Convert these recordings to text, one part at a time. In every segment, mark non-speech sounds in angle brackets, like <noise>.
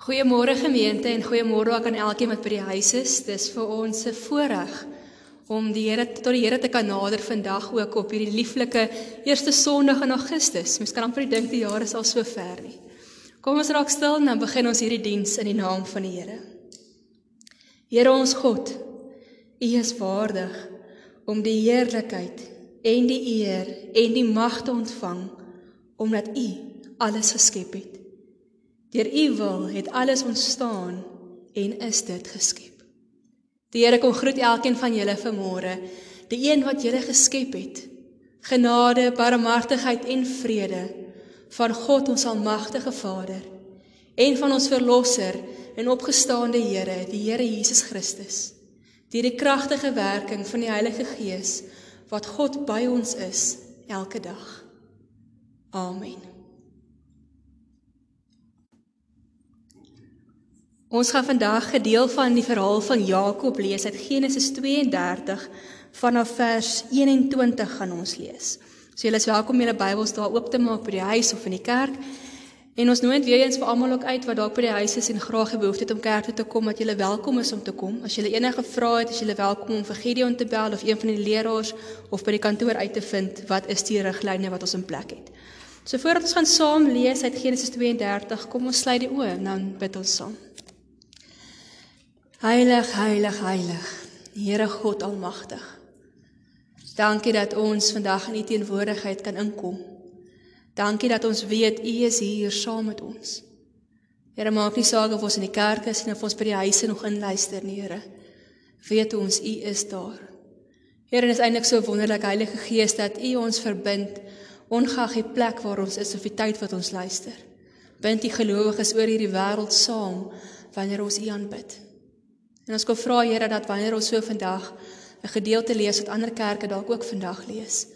Goeiemôre gemeente en goeiemôre ook aan elkeen wat by die huis is. Dis vir ons 'n voorreg om die Here tot die Here te kan nader vandag ook op hierdie lieflike eerste Sondag in Augustus. Mens kan amper dink die jaar is al so ver nie. Kom ons raak stil en dan begin ons hierdie diens in die naam van die Here. Here ons God, U is waardig om die heerlikheid en die eer en die mag te ontvang omdat U alles geskep het. Deur U wil het alles ontstaan en is dit geskep. Die Here kom groet elkeen van julle vanmôre, die een wat julle geskep het. Genade, barmhartigheid en vrede van God ons almagtige Vader en van ons verlosser en opgestaande Here, die Here Jesus Christus. Deur die kragtige werking van die Heilige Gees wat God by ons is elke dag. Amen. Ons gaan vandag 'n deel van die verhaal van Jakob lees uit Genesis 32 vanaf vers 21 gaan ons lees. So julle is welkom om julle Bybels daar oop te maak by die huis of in die kerk. En ons nooi weer eens vir almal ook uit wat dalk by die huis is en graag 'n behoefte het om kerk toe te kom, dat julle welkom is om te kom. As julle enige vrae het, is julle welkom om vir Gideon te bel of een van die leraars of by die kantoor uit te vind wat is die riglyne wat ons in plek het. So voordat ons gaan saam lees uit Genesis 32, kom ons sluit die oë en dan bid ons saam. Heilig, heilig, heilig. Here God almagtig. Dankie dat ons vandag in U teenwoordigheid kan inkom. Dankie dat ons weet U is hier saam met ons. Here maak nie saak of ons in die kerk is of ons by die huise nog inluister nie, Here. Weet ons U is daar. Here, dit is eintlik so wonderlik Heilige Gees dat U ons verbind ongeag die plek waar ons is of die tyd wat ons luister. Bind die gelowiges oor hierdie wêreld saam wanneer ons U aanbid. En ons kom vra Here dat wanneer ons so vandag 'n gedeelte lees wat ander kerke dalk ook vandag lees,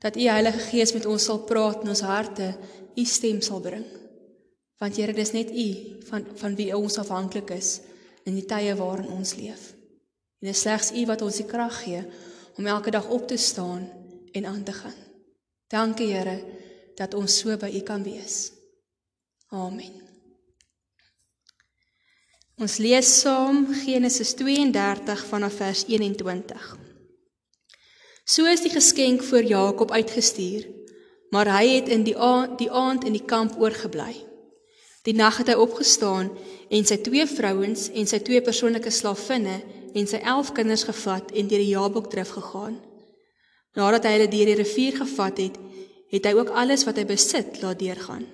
dat U Heilige Gees met ons sal praat in ons harte, U stem sal bring. Want Here, dis net U van van wie ons afhanklik is in die tye waarin ons leef. En dit is slegs U wat ons die krag gee om elke dag op te staan en aan te gaan. Dankie Here dat ons so by U kan wees. Amen. Ons lees saam Genesis 32 vanaf vers 21. So is die geskenk vir Jakob uitgestuur, maar hy het in die aand, die aand in die kamp oorgebly. Die nag het hy opgestaan en sy twee vrouens en sy twee persoonlike slavinne en sy 11 kinders gevat en deur die Jabok drif gegaan. Nadat hy hulle deur die rivier gevat het, het hy ook alles wat hy besit laat deurgaan.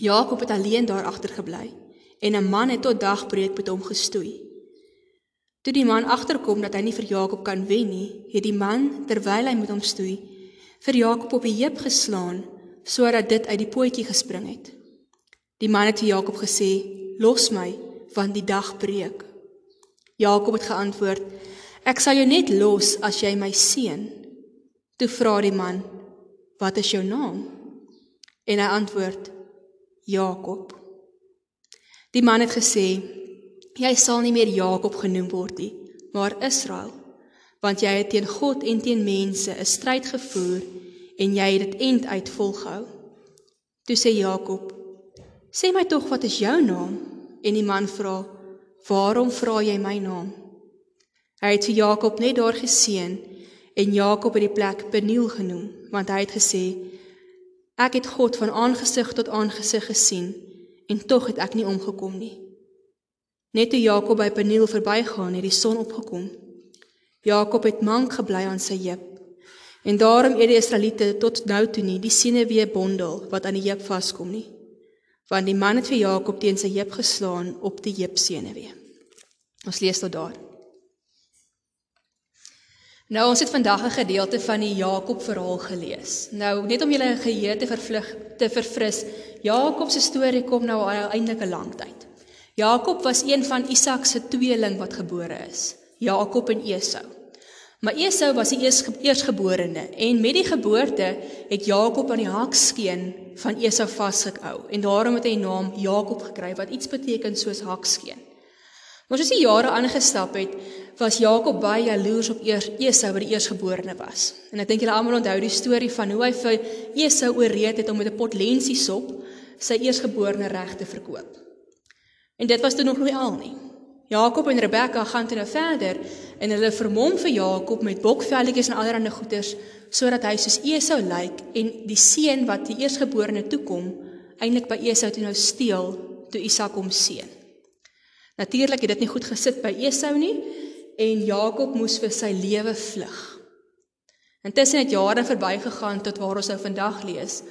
Jakob het alleen daar agtergebly en 'n man het tot dagbreek met hom gestoei. Toe die man agterkom dat hy nie vir Jakob kan wen nie, het die man terwyl hy met hom stoei, vir Jakob op die heup geslaan sodat dit uit die pootjie gespring het. Die man het vir Jakob gesê: "Los my, want die dag breek." Jakob het geantwoord: "Ek sal jou net los as jy my seën." Toe vra die man: "Wat is jou naam?" En hy antwoord: "Jakob." Die man het gesê: "Jy sal nie meer Jakob genoem word nie, maar Israel, want jy het teen God en teen mense 'n stryd gevoer en jy het dit end uit volgehou." Toe sê Jakob: "Sê my tog wat is jou naam?" En die man vra: "Waarom vra jy my naam?" Hy het vir Jakob net daar geseën en Jakob het die plek Peniel genoem, want hy het gesê: "Ek het God van aangesig tot aangesig gesien." En tog het ek nie omgekom nie. Net toe Jakob by Peniel verbygaan, het die son opgekom. Jakob het mank gebly aan sy heup. En daarom eet die Israeliete tot nou toe nie die senuwee bondel wat aan die heup vaskom nie. Want die man het vir Jakob teen sy heup geslaan op die heup senuwee. Ons lees tot daar. Nou ons het vandag 'n gedeelte van die Jakob verhaal gelees. Nou net om julle geheue te vervlug te verfris. Jakob se storie kom nou al eintlik 'n lang tyd. Jakob was een van Isak se tweeling wat gebore is. Jakob en Esau. Maar Esau was die eers eersgeborene en met die geboorte het Jakob aan die hakskeen van Esau vasgehou en daarom het hy die naam Jakob gekry wat iets beteken soos hakskeen. Maar soos die jare aangestap het, was Jakob baie jaloers op Esau wat die eersgeborene was. En ek dink julle almal onthou die storie van hoe hy vir Esau ooreed het om met 'n pot lensiesop sy eersgeborene reg te verkoop. En dit was toe nog nie al nie. Jakob en Rebekka gaan toe nou verder en hulle vermom vir Jakob met bokvelletjies en allerlei goeders sodat hy soos Esau lyk en die seun wat die eersgeborene toekom eintlik by Esau toe nou steel toe Isak hom seën. Natuurlik het dit nie goed gesit by Esau nie en Jakob moes vir sy lewe vlug. Intussen het jare verbygegaan tot waar ons nou vandag lees.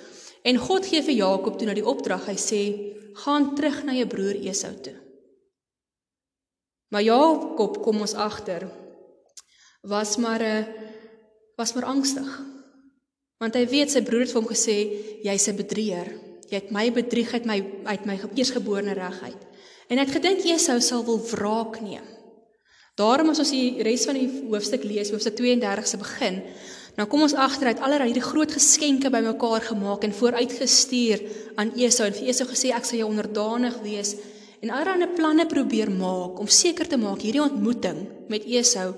En God gee vir Jakob toe nou die opdrag. Hy sê: "Gaan terug na jou broer Esau toe." Maar Jakob kom ons agter was maar 'n eh, was maar angstig. Want hy weet sy broer het vir hom gesê jy's 'n bedrieger. Jy het my bedrieg uit my uit my eersgeborene reg uit. En hy het gedink Esau sal wil wraak neem. Daarom as ons die res van die hoofstuk lees, hoofstuk 32 se begin, nou kom ons agter uit allerlei hierdie groot geskenke bymekaar gemaak en vooruitgestuur aan Esau en vir Esau gesê ek sal jou onderdanig wees en allerlei planne probeer maak om seker te maak hierdie ontmoeting met Esau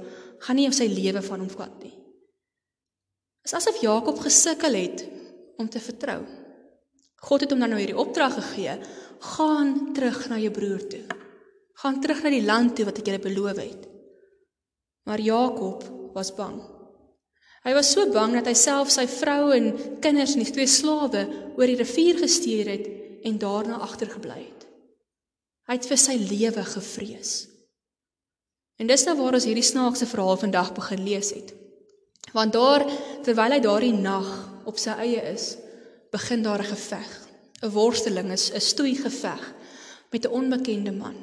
gaan nie sy lewe van hom vat nie. Dit is asof Jakob gesukkel het om te vertrou. God het hom dan nou hierdie opdrag gegee: "Gaan terug na jou broer toe. Gaan terug na die land toe wat ek julle beloof het." Maar Jakob was bang. Hy was so bang dat hy self sy vrou en kinders en die twee slawe oor die rivier gestuur het en daarna agtergebly het. Hy het vir sy lewe gevrees. En dis nou waar ons hierdie snaakse verhaal vandag begin lees het. Want daar terwyl hy daardie nag op sy eie is, begin daar 'n geveg. 'n Worsteling is 'n stoei geveg met 'n onbekende man.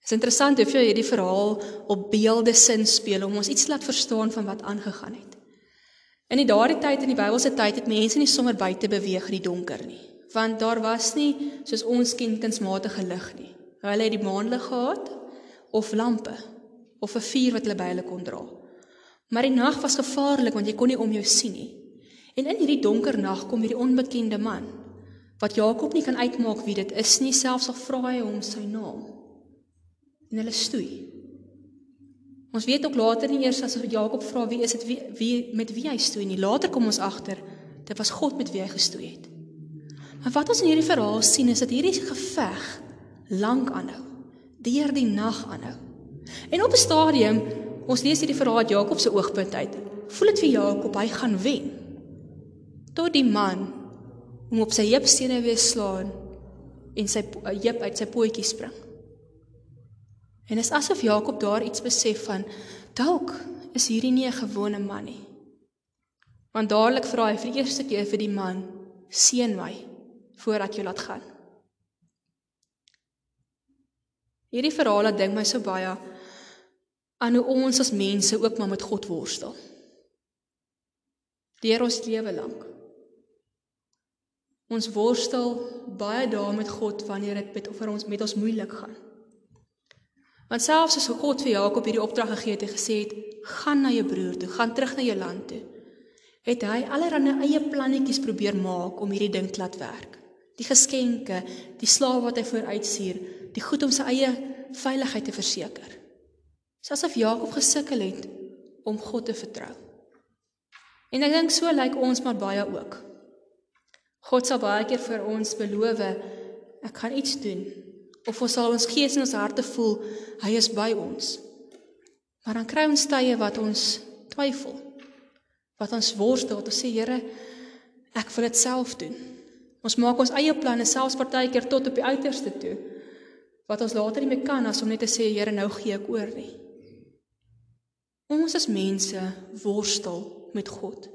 Dit is interessant hoe jy hierdie verhaal op beelde sin speel om ons iets laat verstaan van wat aangegaan het. In die daardie tyd in die Bybelse tyd het mense nie sommer buite beweeg in die donker nie want daar was nie soos ons ken kunsmatige lig nie. Hulle het die maanlig gehad of lampe of 'n vuur wat hulle by hulle kon dra. Maar die nag was gevaarlik want jy kon nie om jou sien nie. En in hierdie donker nag kom hierdie onbekende man wat Jakob nie kan uitmaak wie dit is nie, selfs al vra hy hom sy naam. En hulle stoei. Ons weet ook later nie eers as Jakob vra wie is dit wie, wie met wie hy stoei nie. Later kom ons agter dit was God met wie hy gestoei het. Maar wat ons in hierdie verhaal sien is dat hierdie geveg lank aanhou, deur die nag aanhou. En op 'n stadium, ons lees hierdie verhaal uit Jakob se oogpunt uit, voel dit vir Jakob hy gaan wen. Tot die man hom op sy heupstene weer slaan en sy heup uit sy pootjie spring. En is asof Jakob daar iets besef van dalk is hierdie nie 'n gewone man nie. Want dadelik vra hy vir die eerste keer vir die man: "Seën my." voordat jy laat gaan. Hierdie verhale dink my so baie aan hoe ons as mense ook maar met God worstel. Deur ons lewe lank. Ons worstel baie dae met God wanneer dit met vir ons met ons moeilik gaan. Want selfs as God vir Jakob hierdie opdrag gegee het en gesê het, gaan na jou broer toe, gaan terug na jou land toe, het hy allerlei eie plannetjies probeer maak om hierdie ding te laat werk die geskenke, die slawe wat hy vooruitstuur, die goed om sy eie veiligheid te verseker. Soos of Jakob gesukkel het om God te vertrou. En ek dink so lyk ons maar baie ook. God sal baie keer vir ons beloof ek gaan iets doen of ons sal ons gees en ons harte voel hy is by ons. Maar dan kry ons tye wat ons twyfel. Wat ons worstel, wat ons sê Here, ek wil dit self doen. Ons maak ons eie planne selfs partykeer tot op die uiterste toe. Wat ons later nie meer kan as om net te sê Here nou gee ek oor nie. Ons as mense worstel met God.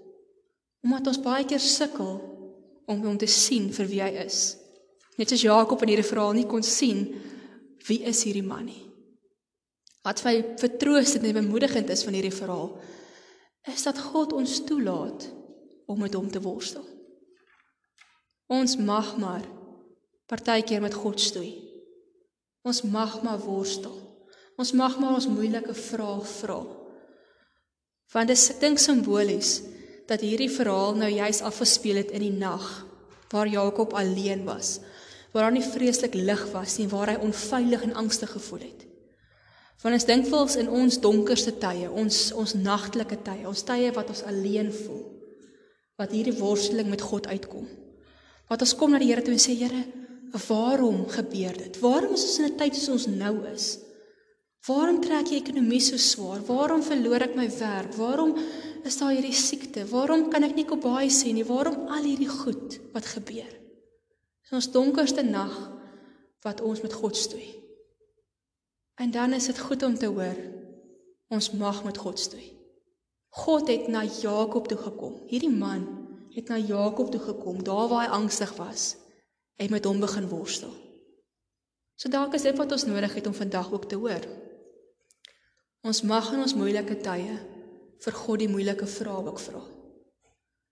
Omdat ons baie keer sukkel om hom te sien vir wie hy is. Net soos Jakob in hierdie verhaal nie kon sien wie is hierdie man nie. Wat vir vertroostend en bemoedigend is van hierdie verhaal is dat God ons toelaat om met hom te worstel. Ons mag maar partykeer met God stoei. Ons mag maar worstel. Ons mag maar ons moeilike vrae vra. Want dit is dink simbolies dat hierdie verhaal nou juis afgespeel het in die nag waar Jakob alleen was, waar daar nie vreeslik lig was nie, waar hy onveilig en angstig gevoel het. Want ons dink vols in ons donkerste tye, ons ons nagtelike tye, ons tye wat ons alleen voel, wat hierdie worsteling met God uitkom. Wat ons kom na die Here toe en sê Here, waarom gebeur dit? Waarom is ons in 'n tyd soos ons nou is? Waarom trek die ekonomie so swaar? Waarom verloor ek my werk? Waarom is daar hierdie siekte? Waarom kan ek nie kobai sê nie? Waarom al hierdie goed wat gebeur? Dis ons donkerste nag wat ons met God stoei. En dan is dit goed om te hoor ons mag met God stoei. God het na Jakob toe gekom. Hierdie man het na Jakob toe gekom, daar waar hy angstig was, en met hom begin worstel. So dalk is dit wat ons nodig het om vandag ook te hoor. Ons mag in ons moeilike tye vir God die moeilike vrae ook vra.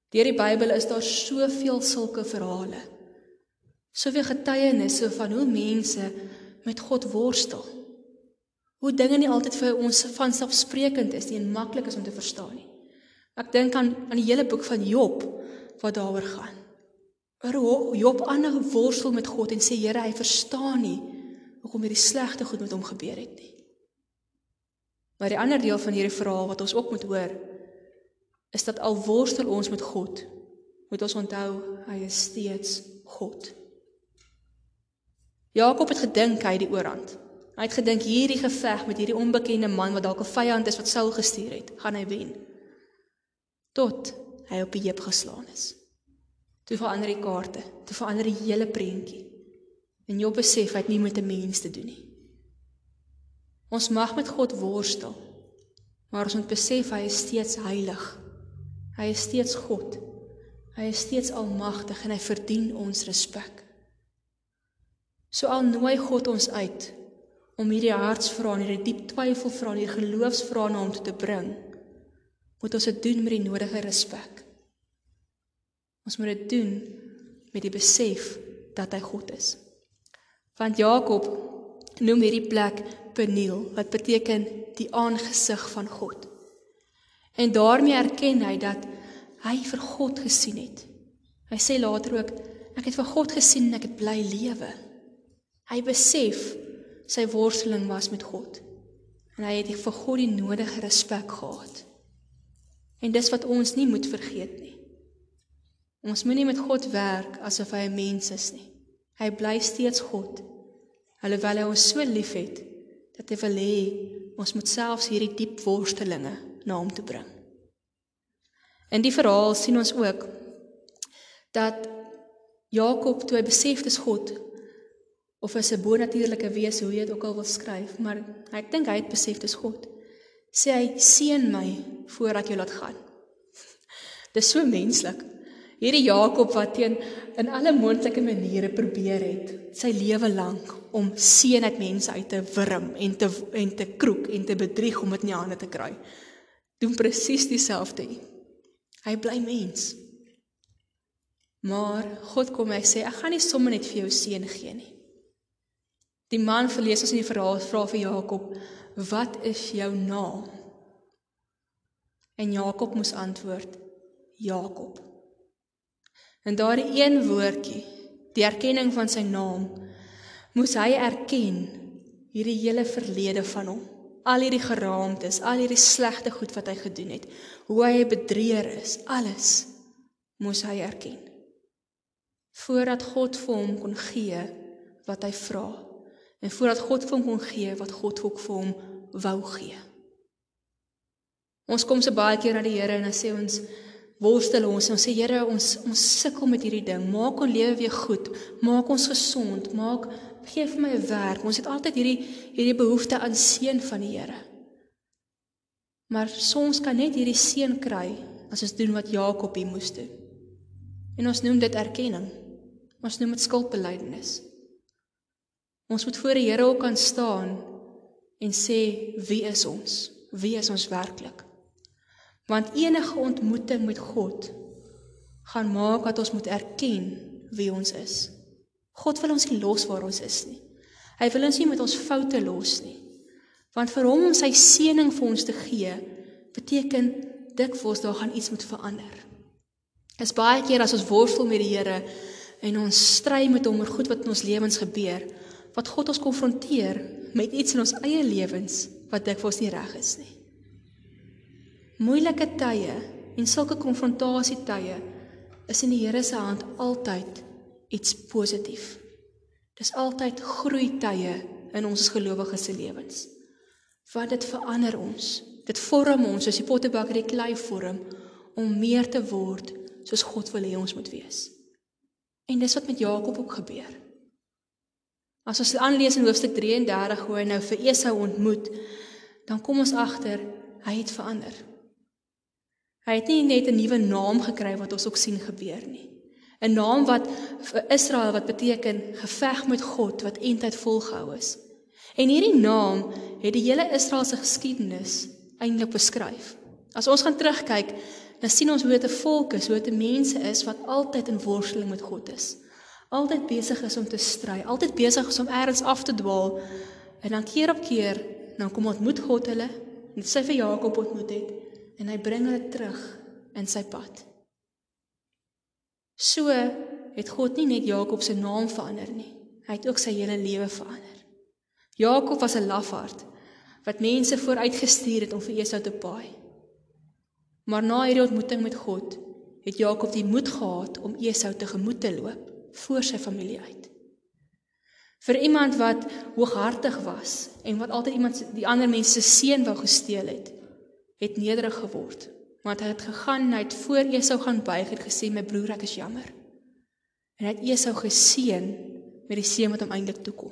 Deur die Bybel is daar soveel sulke verhale. Soveel getuienisse van hoe mense met God worstel. Hoe dinge nie altyd vir ons vanselfsprekend is nie en maklik is om te verstaan nie. Ek dink aan aan die hele boek van Job wat daaroor gaan. Oor Job aanhou worstel met God en sê Here, hy verstaan nie hoekom hierdie slegte goed met hom gebeur het nie. Maar die ander deel van hierdie verhaal wat ons ook moet hoor, is dat al worstel ons met God, moet ons onthou hy is steeds God. Jakob het gedink hy het die oorhand. Hy het gedink hierdie geveg met hierdie onbekende man wat dalk 'n vyand is wat Saul gestuur het, gaan hy wen. Tot hy op die heup geslaan is. Toe verander die kaarte, toe verander die hele prentjie. En Job besef hy het nie met 'n mens te doen nie. Ons mag met God worstel, maar ons moet besef hy is steeds heilig. Hy is steeds God. Hy is steeds almagtig en hy verdien ons respek. So al nooi God ons uit om hierdie hartsvrae en hierdie diep twyfelvrae en hierdie geloofsvrae na hom toe te bring, moet ons dit doen met die nodige respek. Ons moet dit doen met die besef dat hy God is. Want Jakob noem hierdie plek Peniel wat beteken die aangesig van God. En daarmee erken hy dat hy vir God gesien het. Hy sê later ook ek het vir God gesien en ek het bly lewe. Hy besef sy worsteling was met God. En hy het vir God die nodige respek gehad. En dis wat ons nie moet vergeet nie. Ons moenie met God werk asof hy 'n mens is nie. Hy bly steeds God. Alhoewel hy ons so liefhet dat hy wil hê ons moet selfs hierdie diep worstelinge na hom toe bring. In die verhaal sien ons ook dat Jakob toe hy besef dis God of is 'n bonatuurlike wese hoe jy dit ook al wil skryf, maar ek dink hy het besef dis God. Sê hy seën my voordat jy laat gaan. <laughs> Dis so menslik. Hierdie Jakob wat teen in alle moontlike maniere probeer het sy lewe lank om seën uit mense uit te wurm en te en te kroek en te bedrieg om dit in die hande te kry. Doen presies dieselfde. Hy bly mens. Maar God kom hy sê ek gaan nie sommer net vir jou seën gee nie. Die man verlees ons in die verhaal vra vir Jakob, "Wat is jou naam?" En Jakob moes antwoord, "Jakob." In daardie een woordjie, die erkenning van sy naam, moes hy erken hierdie hele verlede van hom. Al hierdie geraamtes, al hierdie slegte goed wat hy gedoen het, hoe hy bedrieër is, alles moes hy erken. Voordat God vir hom kon gee wat hy vra en voordat God vir hom kon gee wat God ook vir hom wou gee. Ons kom so baie keer na die Here en dan sê ons worstel ons en ons sê Here ons ons sukkel met hierdie ding. Maak ons lewe weer goed. Maak ons gesond. Maak gee vir my 'n werk. Ons het altyd hierdie hierdie behoefte aan seën van die Here. Maar soms kan net hierdie seën kry as ons doen wat Jakob hier moes doen. En ons noem dit erkenning. Ons noem dit skuldbelydenis. Ons moet voor die Here ook kan staan en sê wie is ons? Wie is ons werklik? Want enige ontmoeting met God gaan maak dat ons moet erken wie ons is. God wil ons nie los waar ons is nie. Hy wil ons nie met ons foute los nie. Want vir hom om sy seëning vir ons te gee, beteken dikwels daar gaan iets moet verander. Is baie keer as ons worstel met die Here en ons stry met hom oor goed wat in ons lewens gebeur, wat God ons konfronteer met iets in ons eie lewens wat dikwels nie reg is nie moeilike tye en sulke konfrontasie tye is in die Here se hand altyd iets positief. Dis altyd groeitye in ons gelowiges se lewens. Want dit verander ons. Dit vorm ons soos die pottebakker die klei vorm om meer te word soos God wil hê ons moet wees. En dis wat met Jakob ook gebeur. As ons aanlees in hoofstuk 33 hoe hy nou vir Esau ontmoet, dan kom ons agter hy het verander. Hy het nie net 'n nuwe naam gekry wat ons ook sien gebeur nie. 'n Naam wat vir Israel wat beteken geveg met God wat eintlik volgehou is. En hierdie naam het die hele Israeliese geskiedenis eintlik beskryf. As ons gaan terugkyk, dan sien ons hoe dit 'n volk is, hoe dit mense is wat altyd in worsteling met God is. Altyd besig is om te stry, altyd besig is om eers af te dwaal. En dan keer op keer, dan kom ontmoet God hulle en sy vir Jakob ontmoet het en hy bring hulle terug in sy pad. So het God nie net Jakob se naam verander nie. Hy het ook sy hele lewe verander. Jakob was 'n lafaard wat mense vooruitgestuur het om vir Esau te paai. Maar na hierdie ontmoeting met God, het Jakob die moed gehad om Esau tegemoet te loop voor sy familie uit. Vir iemand wat hooghartig was en wat altyd iemand die ander mense se seun wou gesteel het, het nederig geword. Want hy het gegaan en hy het voor Esau gaan buig en gesê my broer ek is jammer. En hy het Esau geseën met die seën wat hom eintlik toekom.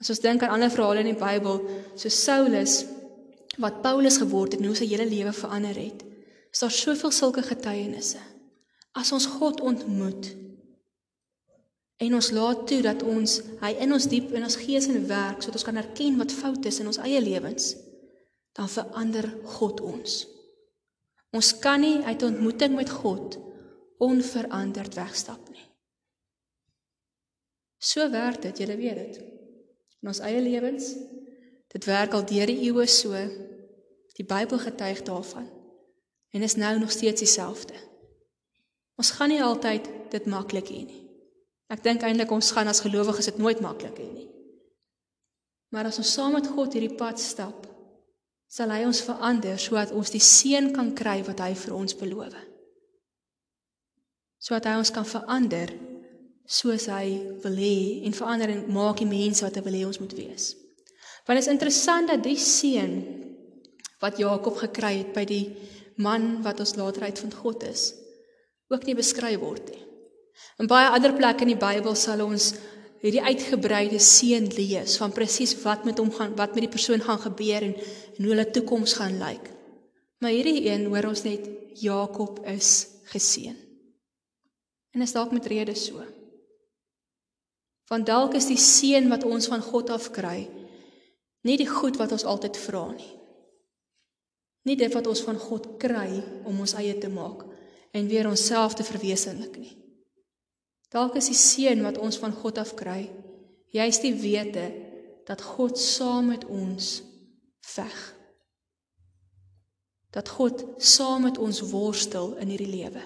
As ons dink aan ander verhale in die Bybel, so Saulus wat Paulus geword het en hoe sy hele lewe verander het. Is daar soveel sulke getuienisse. As ons God ontmoet en ons laat toe dat ons hy in ons diep in ons gees en werk sodat ons kan erken wat fout is in ons eie lewens, dan verander God ons. Ons kan nie uit 'n ontmoeting met God onveranderd wegstap nie. So werk dit, julle weet dit. In ons eie lewens Dit werk al deur die eeue so. Die Bybel getuig daarvan. En is nou nog steeds dieselfde. Ons gaan nie altyd dit maklik hê nie. Ek dink eintlik ons gaan as gelowiges dit nooit maklik hê nie. Maar as ons saam met God hierdie pad stap, sal hy ons verander sodat ons die seën kan kry wat hy vir ons beloof. Sodat hy ons kan verander soos hy wil hê en verander en maak die mense wat hy wil hê ons moet wees. Want dit is interessant dat die seun wat Jakob gekry het by die man wat ons later uitvind God is, ook nie beskryf word nie. In baie ander plekke in die Bybel sal ons hierdie uitgebreide seën lees van presies wat met hom gaan, wat met die persoon gaan gebeur en, en hoe hulle toekoms gaan lyk. Maar hierdie een hoor ons net Jakob is geseën. En is dalk met rede so. Want dalk is die seën wat ons van God af kry, Nie die goed wat ons altyd vra nie. Nie dit wat ons van God kry om ons eie te maak en weer onsself te verwesenlik nie. Dalk is die seën wat ons van God af kry, juist die wete dat God saam met ons veg. Dat God saam met ons worstel in hierdie lewe.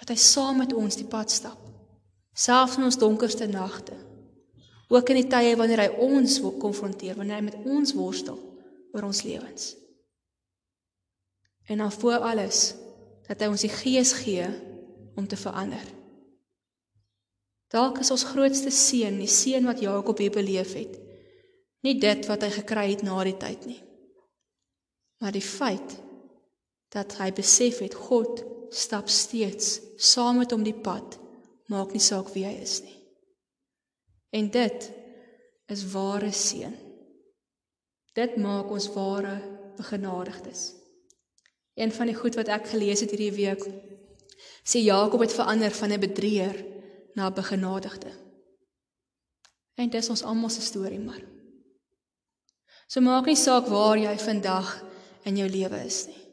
Dat hy saam met ons die pad stap, selfs in ons donkerste nagte. Ook in die tye wanneer hy ons konfronteer, wanneer hy met ons worstel oor ons lewens. En dan voor alles dat hy ons die gees gee om te verander. Dalk is ons grootste seën, die seën wat Jakob hier beleef het, nie dit wat hy gekry het na die tyd nie. Maar die feit dat hy besef het God stap steeds saam met hom die pad, maak nie saak wie hy is nie. En dit is ware seën. Dit maak ons ware begenadigdes. Een van die goed wat ek gelees het hierdie week sê Jakob het verander van 'n bedrieger na 'n begenadigde. En dit is ons almal se storie maar. So maak nie saak waar jy vandag in jou lewe is nie.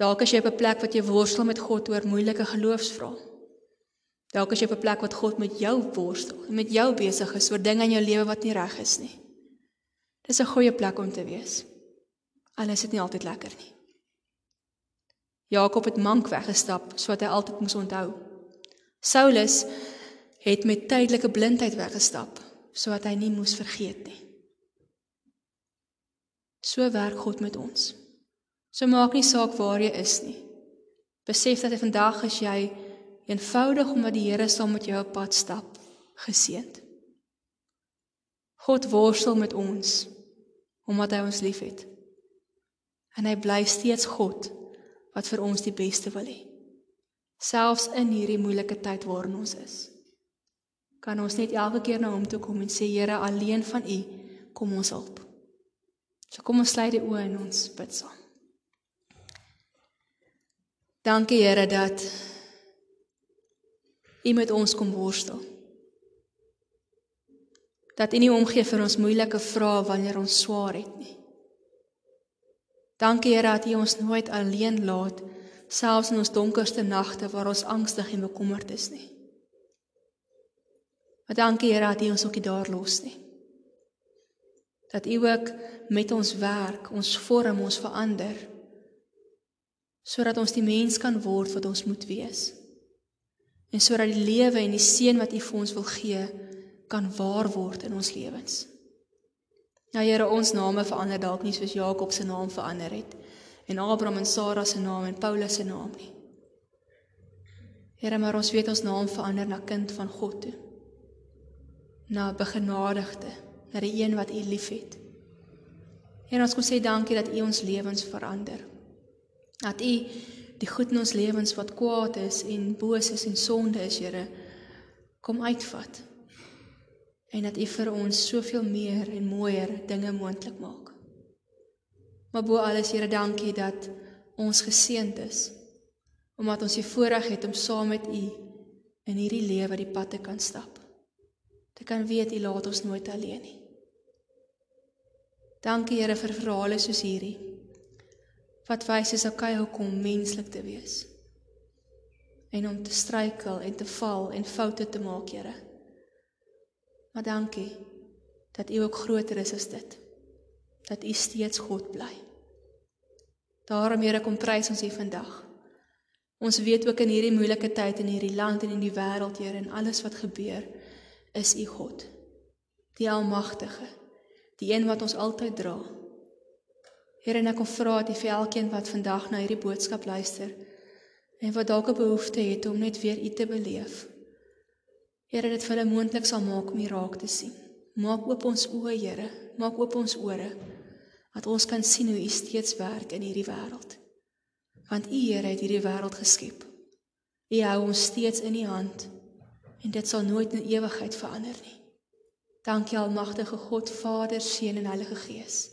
Dalk as jy op 'n plek wat jy worstel met God oor moeilike geloofsvrae. Dalk as jy op 'n plek wat God met jou worstel, met jou besig is oor dinge in jou lewe wat nie reg is nie. Dis 'n goeie plek om te wees. Al is nie altyd lekker nie. Jakob het mank weggestap sodat hy altyd moes onthou. Saulus het met tydelike blindheid weggestap sodat hy nie moes vergeet nie. So werk God met ons. So maak nie saak waar jy is nie. Besef dat jy vandag as jy eenvoudig omdat die Here saam met jou op pad stap, geseënd. God worstel met ons omdat hy ons liefhet. En hy bly steeds God wat vir ons die beste wil hê. Selfs in hierdie moeilike tyd waarin ons is. Kan ons net elke keer na hom toe kom en sê Here, alleen van U kom ons help. So kom ons sluit die oë en ons bid saam. Dankie Here dat U met ons kom worstel. Dat U nie omgee vir ons moeilike vrae wanneer ons swaar het nie. Dankie Here dat U ons nooit alleen laat selfs in ons donkerste nagte waar ons angstig en bekommerd is nie. Maar dankie Here dat U ons ook nie daar los nie. Dat U ook met ons werk, ons vorm, ons verander sodat ons die mens kan word wat ons moet wees. En sodat die lewe en die seën wat U vir ons wil gee kan waar word in ons lewens. Ja Here, ons name verander dalk nie soos Jakob se naam verander het en Abraham en Sara se naam en Paulus se naam nie. Here, maar ons weet ons naam verander na kind van God toe. Na begenadigde, na die een wat U liefhet. En ons kom sê dankie dat U ons lewens verander. Dat U die goed in ons lewens wat kwaad is en boos is en sonde is, Here, kom uitvat en dat U vir ons soveel meer en mooier dinge moontlik maak. Maar bo alles, Here, dankie dat ons geseënd is omdat ons die voorreg het om saam met U in hierdie lewe die pad te kan stap. Te kan weet U laat ons nooit alleen nie. Dankie Here vir verhale soos hierdie wat wys is okay om menslik te wees en om te struikel en te val en foute te maak, Here. Maar dankie dat U ook groter is as dit. Dat U steeds God bly. Daarom Here kom prys ons U vandag. Ons weet ook in hierdie moeilike tyd in hierdie land en in die wêreld Here en alles wat gebeur is U God. Die almagtige. Die een wat ons altyd dra. Here en ek kom vra dat U vir elkeen wat vandag na hierdie boodskap luister en wat dalk 'n behoefte het om net weer U te beleef Here, dit vir hulle moontlik sal maak om hier raak te sien. Maak oop ons oë, Here. Maak oop ons ore dat ons kan sien hoe U steeds werk in hierdie wêreld. Want U, Here, het hierdie wêreld geskep. U hou ons steeds in U hand en dit sal nooit in ewigheid verander nie. Dankie almagtige God, Vader, Seun en Heilige Gees.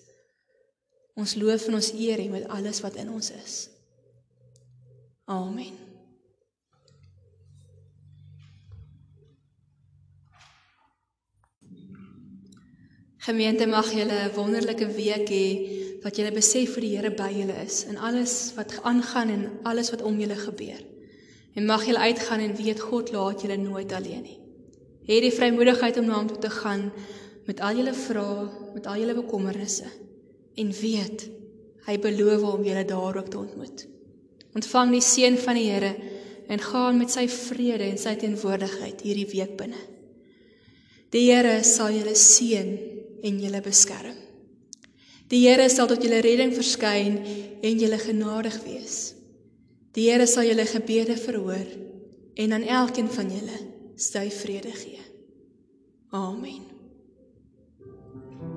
Ons loof en ons eer U met alles wat in ons is. Amen. Gemeente mag julle 'n wonderlike week hê wat julle besef vir die Here by julle is in alles wat aangaan en alles wat om julle gebeur. En mag julle uitgaan en weet God laat julle nooit alleen nie. Hê die vrymoedigheid om na hom toe te gaan met al julle vrae, met al julle bekommernisse en weet hy beloof om julle daar ook te ontmoet. Ontvang die seën van die Here en gaan met sy vrede en sy teenwoordigheid hierdie week binne. Die Here sal julle seën en julle beskerm. Die Here sal tot julle redding verskyn en julle genadig wees. Die Here sal julle gebede verhoor en aan elkeen van julle sy vrede gee. Amen.